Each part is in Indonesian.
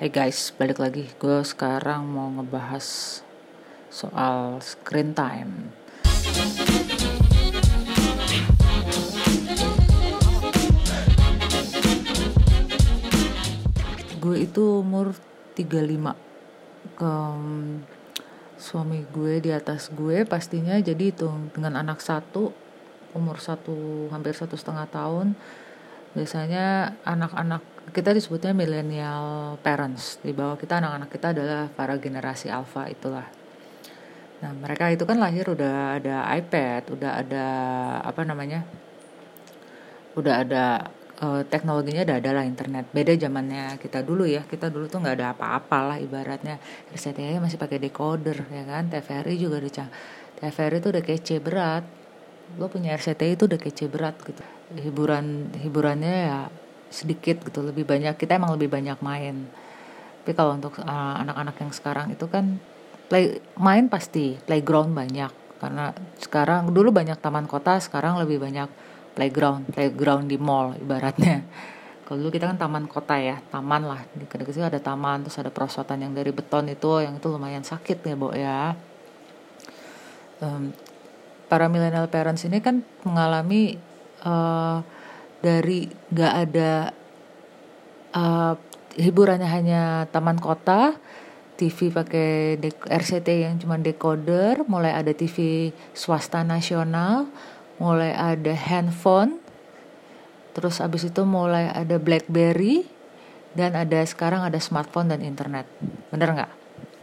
Hai guys, balik lagi. Gue sekarang mau ngebahas soal screen time. Gue itu umur 35 ke suami gue di atas gue pastinya jadi itu dengan anak satu umur satu hampir satu setengah tahun biasanya anak-anak kita disebutnya millennial parents. Di bawah kita anak-anak kita adalah para generasi alpha itulah. Nah mereka itu kan lahir udah ada iPad udah ada apa namanya udah ada uh, teknologinya udah ada lah internet. Beda zamannya kita dulu ya. Kita dulu tuh nggak ada apa-apa lah ibaratnya. RCTI masih pakai decoder ya kan? TVRI juga udah TVRI itu udah kece berat lo punya RCTI itu udah kece berat gitu. Hiburan hiburannya ya sedikit gitu lebih banyak kita emang lebih banyak main. Tapi kalau untuk uh, anak-anak yang sekarang itu kan play main pasti playground banyak. Karena sekarang dulu banyak taman kota sekarang lebih banyak playground playground di mall ibaratnya. Kalau dulu kita kan taman kota ya taman lah. Di kedek sih ada taman terus ada perosotan yang dari beton itu yang itu lumayan sakit ya bu ya. Um, para millennial parents ini kan mengalami uh, dari nggak ada uh, hiburannya hanya taman kota TV pakai RCT yang cuma decoder, mulai ada TV swasta nasional, mulai ada handphone, terus abis itu mulai ada BlackBerry, dan ada sekarang ada smartphone dan internet. Bener nggak?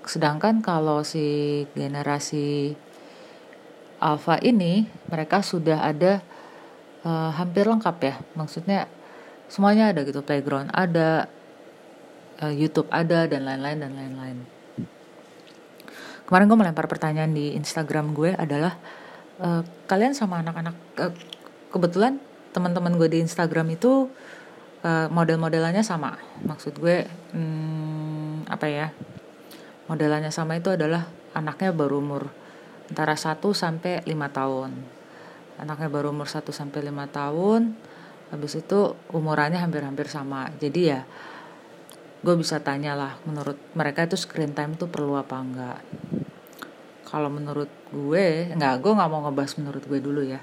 Sedangkan kalau si generasi Alpha ini mereka sudah ada uh, hampir lengkap ya. Maksudnya semuanya ada gitu. Playground ada uh, YouTube ada dan lain-lain dan lain-lain. Kemarin gue melempar pertanyaan di Instagram gue adalah uh, kalian sama anak-anak uh, kebetulan teman-teman gue di Instagram itu uh, model-modelannya sama. Maksud gue hmm, apa ya? Modelannya sama itu adalah anaknya baru umur antara 1 sampai 5 tahun. Anaknya baru umur 1 sampai 5 tahun. Habis itu umurannya hampir-hampir sama. Jadi ya gue bisa tanya lah menurut mereka itu screen time itu perlu apa enggak kalau menurut gue enggak gue nggak mau ngebahas menurut gue dulu ya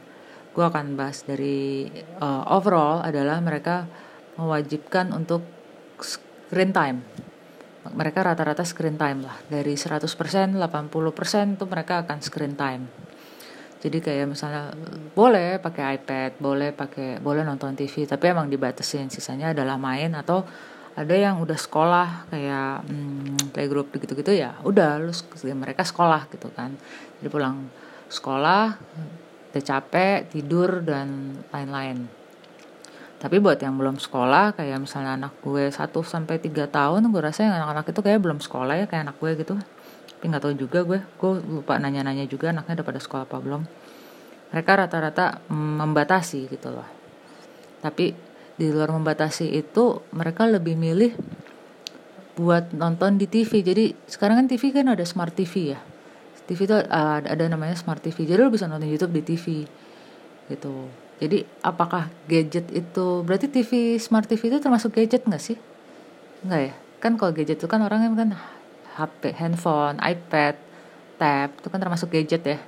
gue akan bahas dari uh, overall adalah mereka mewajibkan untuk screen time mereka rata-rata screen time lah. Dari 100% 80% tuh mereka akan screen time. Jadi kayak misalnya boleh pakai iPad boleh pakai boleh nonton TV tapi emang dibatasin. Sisanya adalah main atau ada yang udah sekolah kayak hmm, playgroup gitu-gitu ya udah lu mereka sekolah gitu kan. Jadi pulang sekolah udah capek tidur dan lain-lain tapi buat yang belum sekolah kayak misalnya anak gue 1 sampai tiga tahun gue rasa yang anak-anak itu kayak belum sekolah ya kayak anak gue gitu. Tapi nggak tahu juga gue. Gue lupa nanya-nanya juga anaknya udah pada sekolah apa belum. Mereka rata-rata membatasi gitu loh. Tapi di luar membatasi itu mereka lebih milih buat nonton di TV jadi sekarang kan TV kan ada smart TV ya. TV itu ada, ada namanya smart TV jadi lo bisa nonton YouTube di TV gitu jadi apakah gadget itu berarti TV smart TV itu termasuk gadget nggak sih? Nggak ya? Kan kalau gadget itu kan orang yang kan HP, handphone, iPad, tab itu kan termasuk gadget ya.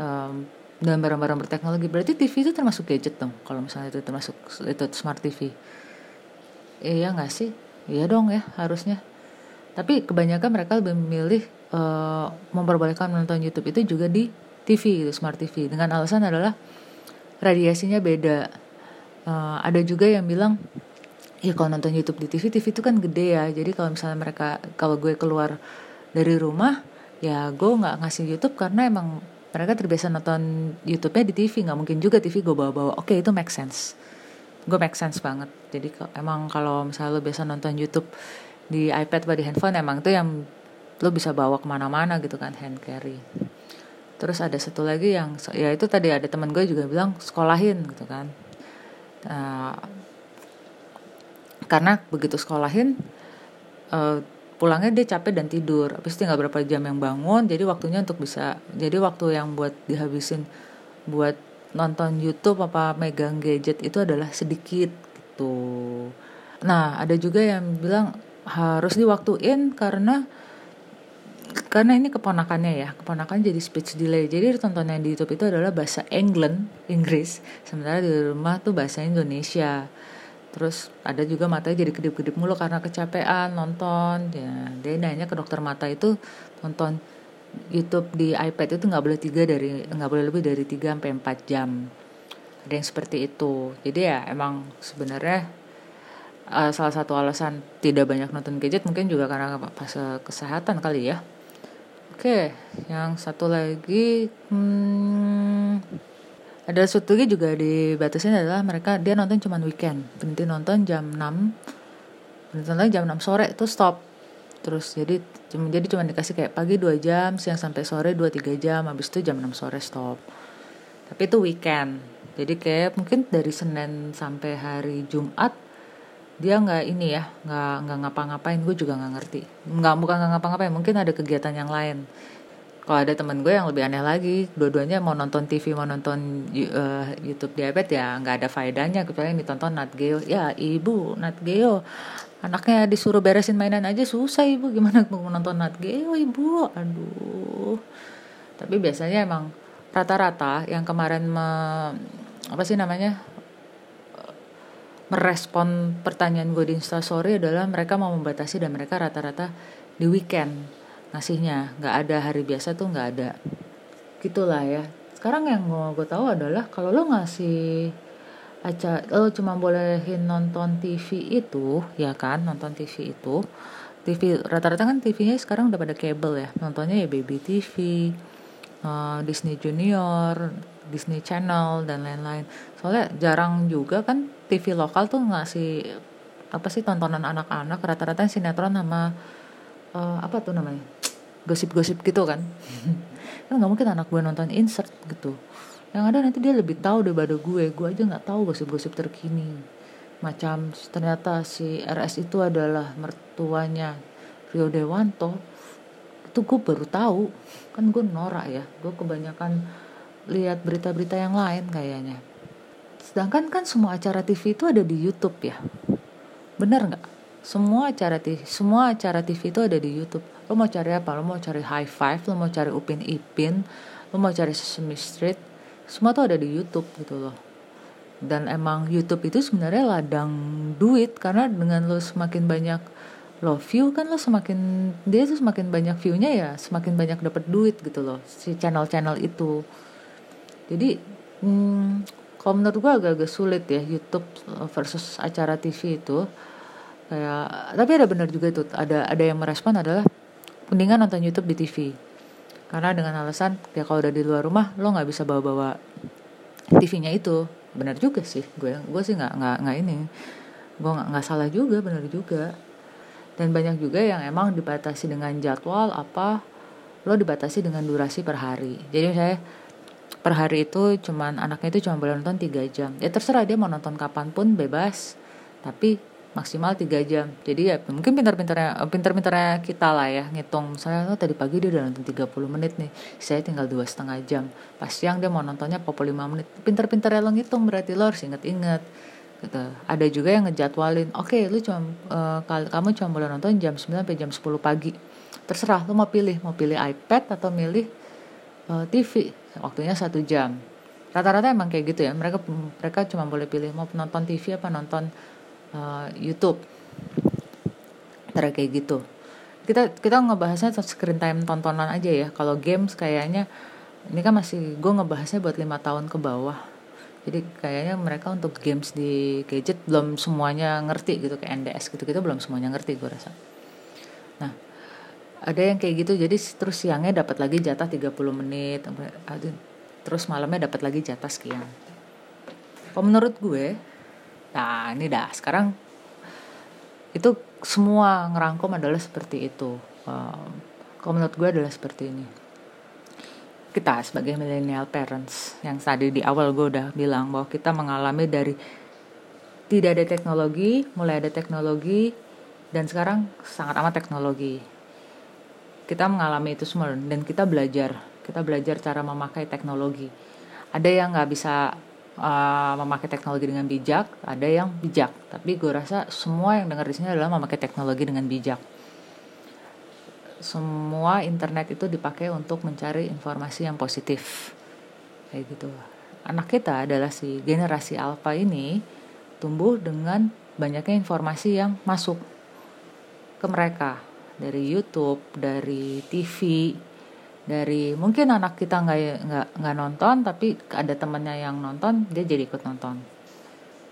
Um, dan barang-barang berteknologi berarti TV itu termasuk gadget dong kalau misalnya itu termasuk itu smart TV. Iya nggak sih? Iya dong ya harusnya. Tapi kebanyakan mereka lebih memilih uh, memperbolehkan menonton YouTube itu juga di TV gitu, smart TV dengan alasan adalah radiasinya beda. Uh, ada juga yang bilang ya kalau nonton YouTube di TV TV itu kan gede ya. Jadi kalau misalnya mereka kalau gue keluar dari rumah ya gue nggak ngasih YouTube karena emang mereka terbiasa nonton YouTube-nya di TV nggak mungkin juga TV gue bawa-bawa. Oke okay, itu make sense. Gue make sense banget. Jadi emang kalau misalnya lo biasa nonton YouTube di iPad atau di handphone emang itu yang lo bisa bawa ke mana-mana gitu kan hand carry terus ada satu lagi yang ya itu tadi ada teman gue juga bilang sekolahin gitu kan. Uh, karena begitu sekolahin uh, pulangnya dia capek dan tidur. Habis tinggal berapa jam yang bangun jadi waktunya untuk bisa jadi waktu yang buat dihabisin buat nonton YouTube apa megang gadget itu adalah sedikit gitu. Nah ada juga yang bilang harus diwaktuin karena karena ini keponakannya ya keponakan jadi speech delay. Jadi tontonan di YouTube itu adalah bahasa England Inggris. Sementara di rumah tuh bahasa Indonesia. Terus ada juga matanya jadi kedip-kedip mulu karena kecapean nonton. Ya dia nanya ke dokter mata itu tonton YouTube di iPad itu nggak boleh tiga dari nggak boleh lebih dari 3 sampai empat jam. Ada yang seperti itu. Jadi ya emang sebenarnya uh, salah satu alasan tidak banyak nonton gadget mungkin juga karena fase kesehatan kali ya Oke, yang satu lagi hmm, ada satu lagi juga dibatasin adalah mereka dia nonton cuma weekend. Berhenti nonton jam 6. Berhenti nonton jam 6 sore itu stop. Terus jadi cuma jadi cuma dikasih kayak pagi 2 jam, siang sampai sore 2 3 jam, habis itu jam 6 sore stop. Tapi itu weekend. Jadi kayak mungkin dari Senin sampai hari Jumat dia nggak ini ya nggak nggak ngapa-ngapain gue juga nggak ngerti. Nggak bukan nggak ngapa-ngapain mungkin ada kegiatan yang lain. Kalau ada temen gue yang lebih aneh lagi dua-duanya mau nonton TV mau nonton uh, YouTube di ya nggak ada faedahnya kecuali yang ditonton Nat Geo. Ya ibu Nat Geo. Anaknya disuruh beresin mainan aja susah ibu. Gimana mau nonton Nat Geo ibu? Aduh. Tapi biasanya emang rata-rata yang kemarin me, apa sih namanya merespon pertanyaan gue di instastory adalah mereka mau membatasi dan mereka rata-rata di weekend ngasihnya. Nggak ada hari biasa tuh nggak ada. Gitulah ya. Sekarang yang mau gue tahu adalah kalau lo ngasih aja lo cuma bolehin nonton TV itu ya kan? Nonton TV itu. TV rata-rata kan TV-nya sekarang udah pada kabel ya. Nontonnya ya Baby TV uh, eh, Disney Junior Disney Channel dan lain-lain. Soalnya jarang juga kan TV lokal tuh ngasih apa sih tontonan anak-anak rata-rata sinetron sama uh, apa tuh namanya gosip-gosip gitu kan. Kan nggak mungkin anak gue nonton insert gitu. Yang ada nanti dia lebih tahu daripada gue. Gue aja nggak tahu gosip-gosip terkini. Macam ternyata si RS itu adalah mertuanya Rio Dewanto. Itu gue baru tahu. Kan gue norak ya. Gue kebanyakan lihat berita-berita yang lain kayaknya. Sedangkan kan semua acara TV itu ada di YouTube ya. Bener nggak? Semua acara TV, semua acara TV itu ada di YouTube. Lo mau cari apa? Lo mau cari High Five, lo mau cari Upin Ipin, lo mau cari Sesame Street, semua tuh ada di YouTube gitu loh. Dan emang YouTube itu sebenarnya ladang duit karena dengan lo semakin banyak lo view kan lo semakin dia tuh semakin banyak viewnya ya semakin banyak dapat duit gitu loh si channel-channel itu jadi hmm, kalau menurut gue agak-agak sulit ya YouTube versus acara TV itu. Kayak tapi ada benar juga itu ada ada yang merespon adalah mendingan nonton YouTube di TV karena dengan alasan ya kalau udah di luar rumah lo nggak bisa bawa-bawa TV-nya itu. Benar juga sih gue gue sih nggak nggak nggak ini. Gue nggak nggak salah juga benar juga. Dan banyak juga yang emang dibatasi dengan jadwal apa lo dibatasi dengan durasi per hari. Jadi misalnya per hari itu cuman anaknya itu cuma boleh nonton 3 jam. Ya terserah dia mau nonton kapan pun bebas. Tapi maksimal 3 jam. Jadi ya mungkin pintar-pintarnya pintar-pintarnya kita lah ya ngitung. Saya oh, tadi pagi dia udah nonton 30 menit nih saya tinggal dua setengah jam. Pas siang dia mau nontonnya pokok 5 menit. Pintar-pintarnya lo ngitung berarti lo harus inget-inget gitu. Ada juga yang ngejadwalin oke okay, lu cuma uh, kamu cuma boleh nonton jam 9 sampai jam 10 pagi. Terserah lu mau pilih. Mau pilih iPad atau milih uh, eh, TV waktunya satu jam. Rata-rata emang kayak gitu ya. Mereka mereka cuma boleh pilih mau nonton TV apa nonton uh, YouTube. Cara kayak gitu. Kita kita ngebahasnya screen time tontonan aja ya. Kalau games kayaknya ini kan masih gue ngebahasnya buat lima tahun ke bawah. Jadi kayaknya mereka untuk games di gadget belum semuanya ngerti gitu. Kayak NDS gitu gitu belum semuanya ngerti gue rasa. Nah ada yang kayak gitu jadi terus siangnya dapat lagi jatah 30 menit terus malamnya dapat lagi jatah sekian. Kalau menurut gue nah ini dah sekarang itu semua ngerangkum adalah seperti itu um, kalau menurut gue adalah seperti ini. Kita sebagai millennial parents yang tadi di awal gue udah bilang bahwa kita mengalami dari tidak ada teknologi mulai ada teknologi dan sekarang sangat amat teknologi kita mengalami itu semua dan kita belajar kita belajar cara memakai teknologi. Ada yang nggak bisa uh, memakai teknologi dengan bijak ada yang bijak. Tapi gue rasa semua yang dengar di sini adalah memakai teknologi dengan bijak. Semua internet itu dipakai untuk mencari informasi yang positif. Kayak gitu. Anak kita adalah si generasi alpha ini tumbuh dengan banyaknya informasi yang masuk ke mereka dari YouTube dari TV dari mungkin anak kita nggak nggak nggak nonton tapi ada temannya yang nonton dia jadi ikut nonton.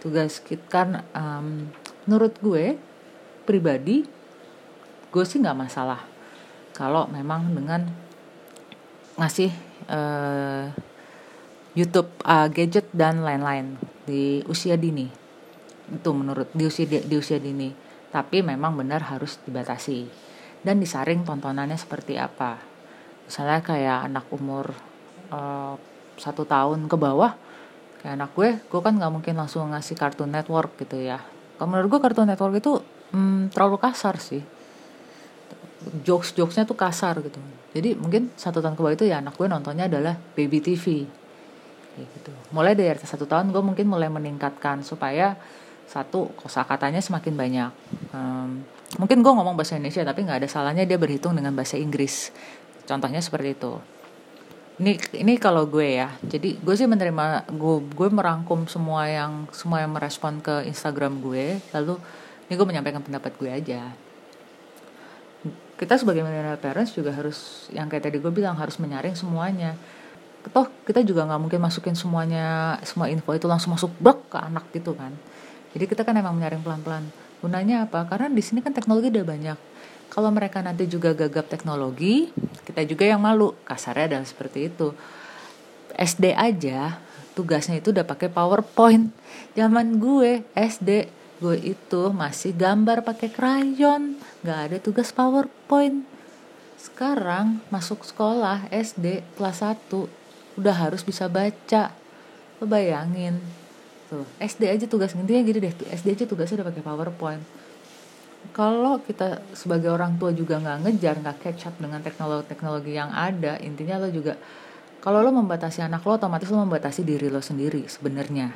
Tugas kita kan um, menurut gue pribadi gue sih nggak masalah kalau memang dengan ngasih uh, YouTube uh, gadget dan lain-lain di usia dini. Itu menurut di usia di, di usia dini. Tapi memang benar harus dibatasi dan disaring tontonannya seperti apa. Misalnya kayak anak umur uh, satu tahun ke bawah kayak anak gue gue kan nggak mungkin langsung ngasih kartun network gitu ya. Kalau menurut gue kartun network itu hmm, terlalu kasar sih. Jokes jokesnya tuh kasar gitu. Jadi mungkin satu tahun ke bawah itu ya anak gue nontonnya adalah baby TV gitu. Mulai dari satu tahun gue mungkin mulai meningkatkan supaya satu kosakatanya semakin banyak. Um, mungkin gue ngomong bahasa Indonesia tapi nggak ada salahnya dia berhitung dengan bahasa Inggris. Contohnya seperti itu. Ini ini kalau gue ya. Jadi gue sih menerima gue gue merangkum semua yang semua yang merespon ke Instagram gue lalu ini gue menyampaikan pendapat gue aja. Kita sebagai millennial parents juga harus yang kayak tadi gue bilang harus menyaring semuanya. Toh kita juga nggak mungkin masukin semuanya semua info itu langsung masuk blok ke anak gitu kan. Jadi kita kan emang menyaring pelan-pelan gunanya apa? Karena di sini kan teknologi udah banyak. Kalau mereka nanti juga gagap teknologi kita juga yang malu. Kasarnya adalah seperti itu. SD aja tugasnya itu udah pakai PowerPoint. Zaman gue SD gue itu masih gambar pakai krayon nggak ada tugas powerpoint. Sekarang masuk sekolah SD kelas 1 udah harus bisa baca. Lo bayangin tuh SD aja tugas intinya gitu deh SD aja tugasnya udah pakai powerpoint. Kalau kita sebagai orang tua juga nggak ngejar nggak catch up dengan teknologi-teknologi yang ada intinya lo juga kalau lo membatasi anak lo otomatis lo membatasi diri lo sendiri sebenarnya.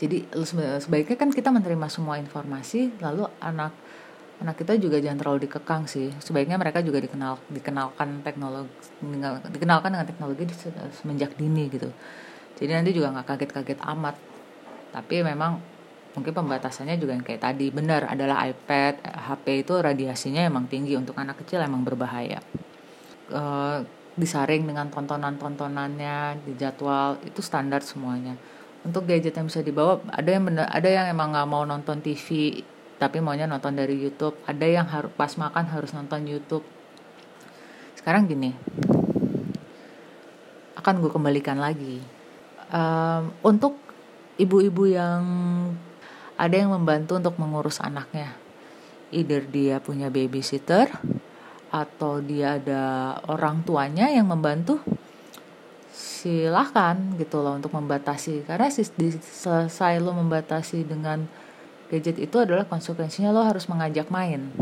Jadi sebaiknya kan kita menerima semua informasi lalu anak anak kita juga jangan terlalu dikekang sih. Sebaiknya mereka juga dikenal dikenalkan teknologi dikenalkan dengan teknologi semenjak dini gitu jadi nanti juga nggak kaget-kaget amat. Tapi memang mungkin pembatasannya juga yang kayak tadi. Benar adalah iPad HP itu radiasinya emang tinggi. Untuk anak kecil emang berbahaya. E, disaring dengan tontonan-tontonannya di jadwal itu standar semuanya. Untuk gadget yang bisa dibawa ada yang bener, ada yang emang nggak mau nonton TV tapi maunya nonton dari YouTube. Ada yang harus pas makan harus nonton YouTube. Sekarang gini akan gue kembalikan lagi um, untuk ibu-ibu yang ada yang membantu untuk mengurus anaknya. Either dia punya babysitter atau dia ada orang tuanya yang membantu silahkan gitu loh untuk membatasi. Karena selesai lo membatasi dengan gadget itu adalah konsekuensinya lo harus mengajak main.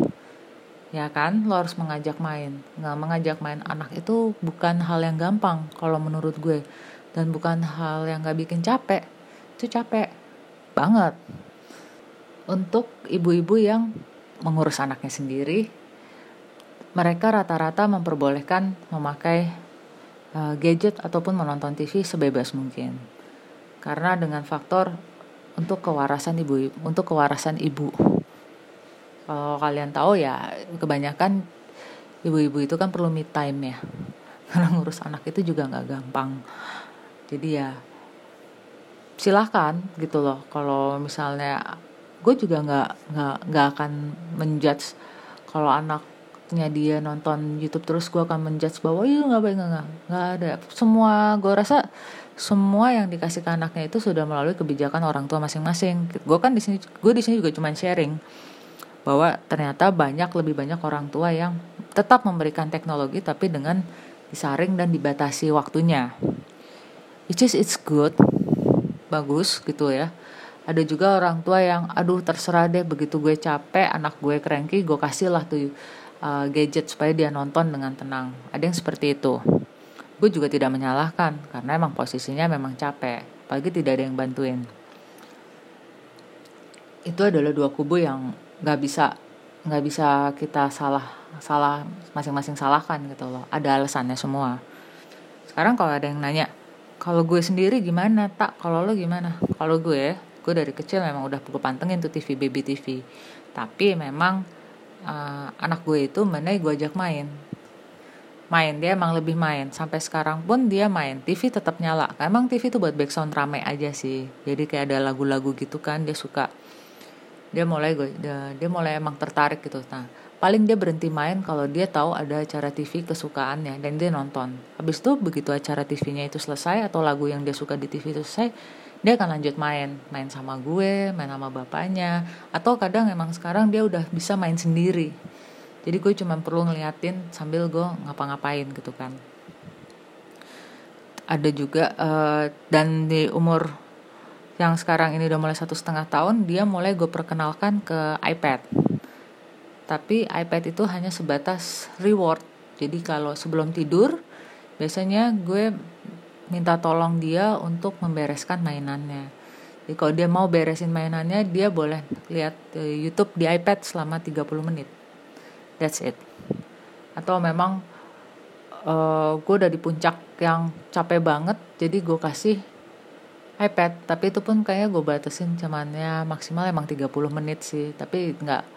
Ya kan? Lo harus mengajak main. Nggak mengajak main anak itu bukan hal yang gampang kalau menurut gue dan bukan hal yang gak bikin capek itu capek banget untuk ibu-ibu yang mengurus anaknya sendiri mereka rata-rata memperbolehkan memakai uh, gadget ataupun menonton TV sebebas mungkin. Karena dengan faktor untuk kewarasan ibu untuk kewarasan ibu. Kalau kalian tahu ya kebanyakan ibu-ibu itu kan perlu me time ya. Karena ngurus anak itu juga nggak gampang. Jadi ya silahkan gitu loh. Kalau misalnya gue juga nggak nggak nggak akan menjudge kalau anak nya dia nonton YouTube terus gue akan menjudge bahwa iya nggak baik nggak nggak ada. Semua gue rasa semua yang dikasih ke anaknya itu sudah melalui kebijakan orang tua masing-masing. Gue kan di sini gue di sini juga cuma sharing bahwa ternyata banyak lebih banyak orang tua yang tetap memberikan teknologi tapi dengan disaring dan dibatasi waktunya which is it's good bagus gitu ya ada juga orang tua yang aduh terserah deh begitu gue capek anak gue cranky gue kasih lah tuh uh, gadget supaya dia nonton dengan tenang. Ada yang seperti itu. Gue juga tidak menyalahkan karena emang posisinya memang capek. pagi tidak ada yang bantuin itu adalah dua kubu yang nggak bisa nggak bisa kita salah salah masing-masing salahkan gitu loh ada alasannya semua sekarang kalau ada yang nanya kalau gue sendiri gimana tak kalau lo gimana? Kalau gue gue dari kecil memang udah gue pantengin tuh TV baby TV tapi memang uh, anak gue itu mana gue ajak main. Main dia emang lebih main. Sampai sekarang pun dia main. TV tetap nyala. Emang TV tuh buat background rame aja sih. Jadi kayak ada lagu-lagu gitu kan dia suka. Dia mulai gue dia, dia mulai emang tertarik gitu. Nah paling dia berhenti main kalau dia tahu ada acara TV kesukaannya dan dia nonton. Habis itu begitu acara TV-nya itu selesai atau lagu yang dia suka di TV itu selesai dia akan lanjut main. Main sama gue main sama bapaknya atau kadang emang sekarang dia udah bisa main sendiri. Jadi gue cuma perlu ngeliatin sambil gue ngapa-ngapain gitu kan. Ada juga uh, dan di umur yang sekarang ini udah mulai satu setengah tahun dia mulai gue perkenalkan ke iPad tapi iPad itu hanya sebatas reward. Jadi kalau sebelum tidur biasanya gue minta tolong dia untuk membereskan mainannya. Jadi kalau dia mau beresin mainannya dia boleh lihat uh, YouTube di iPad selama 30 menit. That's it. Atau memang uh, gue udah di puncak yang capek banget jadi gue kasih iPad. Tapi itu pun kayak gue batasin cumannya maksimal emang 30 menit sih. Tapi nggak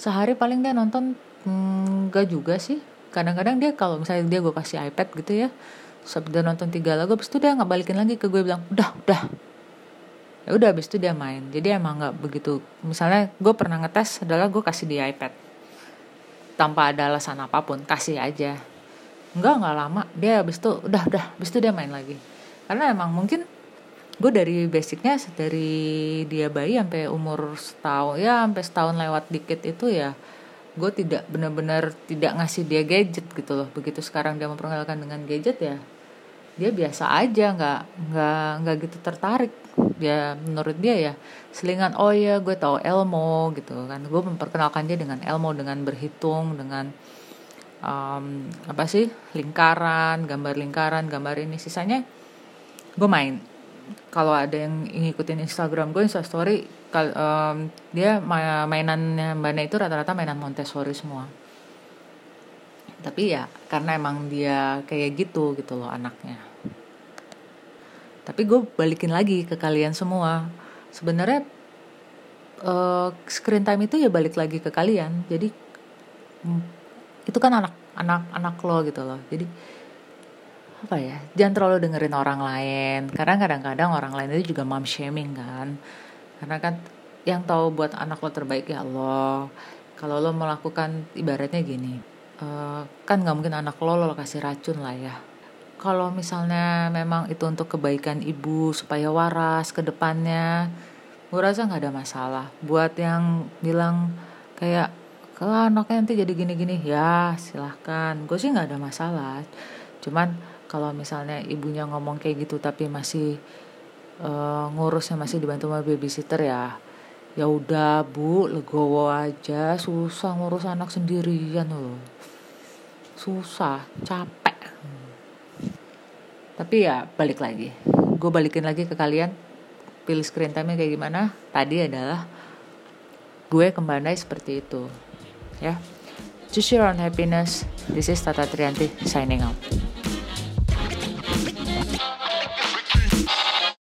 sehari paling dia nonton hmm, nggak juga sih. Kadang-kadang dia kalau misalnya dia gue kasih iPad gitu ya sebelum dia nonton tiga lagu habis itu dia nggak balikin lagi ke gue bilang udah udah. Ya udah habis itu dia main. Jadi emang nggak begitu. Misalnya gue pernah ngetes adalah gue kasih di iPad. Tanpa ada alasan apa pun kasih aja. Enggak nggak lama. Dia habis itu udah udah. Habis itu dia main lagi. Karena emang mungkin gue dari basicnya dari dia bayi sampai umur setahun ya sampai setahun lewat dikit itu ya gue tidak benar-benar tidak ngasih dia gadget gitu loh. Begitu sekarang dia memperkenalkan dengan gadget ya dia biasa aja nggak nggak nggak gitu tertarik. Dia menurut dia ya selingan oh ya gue tahu Elmo gitu kan. Gue memperkenalkan dia dengan Elmo dengan berhitung dengan um, apa sih lingkaran gambar lingkaran gambar ini. Sisanya gue main kalau ada yang ngikutin Instagram gue Insta Story um, dia mainannya mbaknya itu rata-rata mainan Montessori semua. Tapi ya karena emang dia kayak gitu gitu loh anaknya. Tapi gue balikin lagi ke kalian semua. Sebenarnya uh, screen time itu ya balik lagi ke kalian. Jadi itu kan anak anak anak lo gitu loh. Jadi apa ya? Jangan terlalu dengerin orang lain. Karena kadang-kadang orang lain itu juga mom shaming kan. Karena kan yang tahu buat anak lo terbaik ya Allah kalau lo melakukan ibaratnya gini uh, kan nggak mungkin anak lo lo kasih racun lah ya. Kalau misalnya memang itu untuk kebaikan ibu supaya waras ke depannya gue rasa nggak ada masalah. Buat yang bilang kayak kalau anaknya nanti jadi gini-gini. Ya silahkan. Gue sih nggak ada masalah. Cuman kalau misalnya ibunya ngomong kayak gitu tapi masih uh, ngurusnya masih dibantu sama babysitter ya ya udah bu legowo aja. Susah ngurus anak sendirian loh. Susah capek. Tapi ya balik lagi. Gue balikin lagi ke kalian. Pilih screen time kayak gimana? Tadi adalah gue kembali seperti itu ya. Choose your own happiness. This is Tata Trianti signing out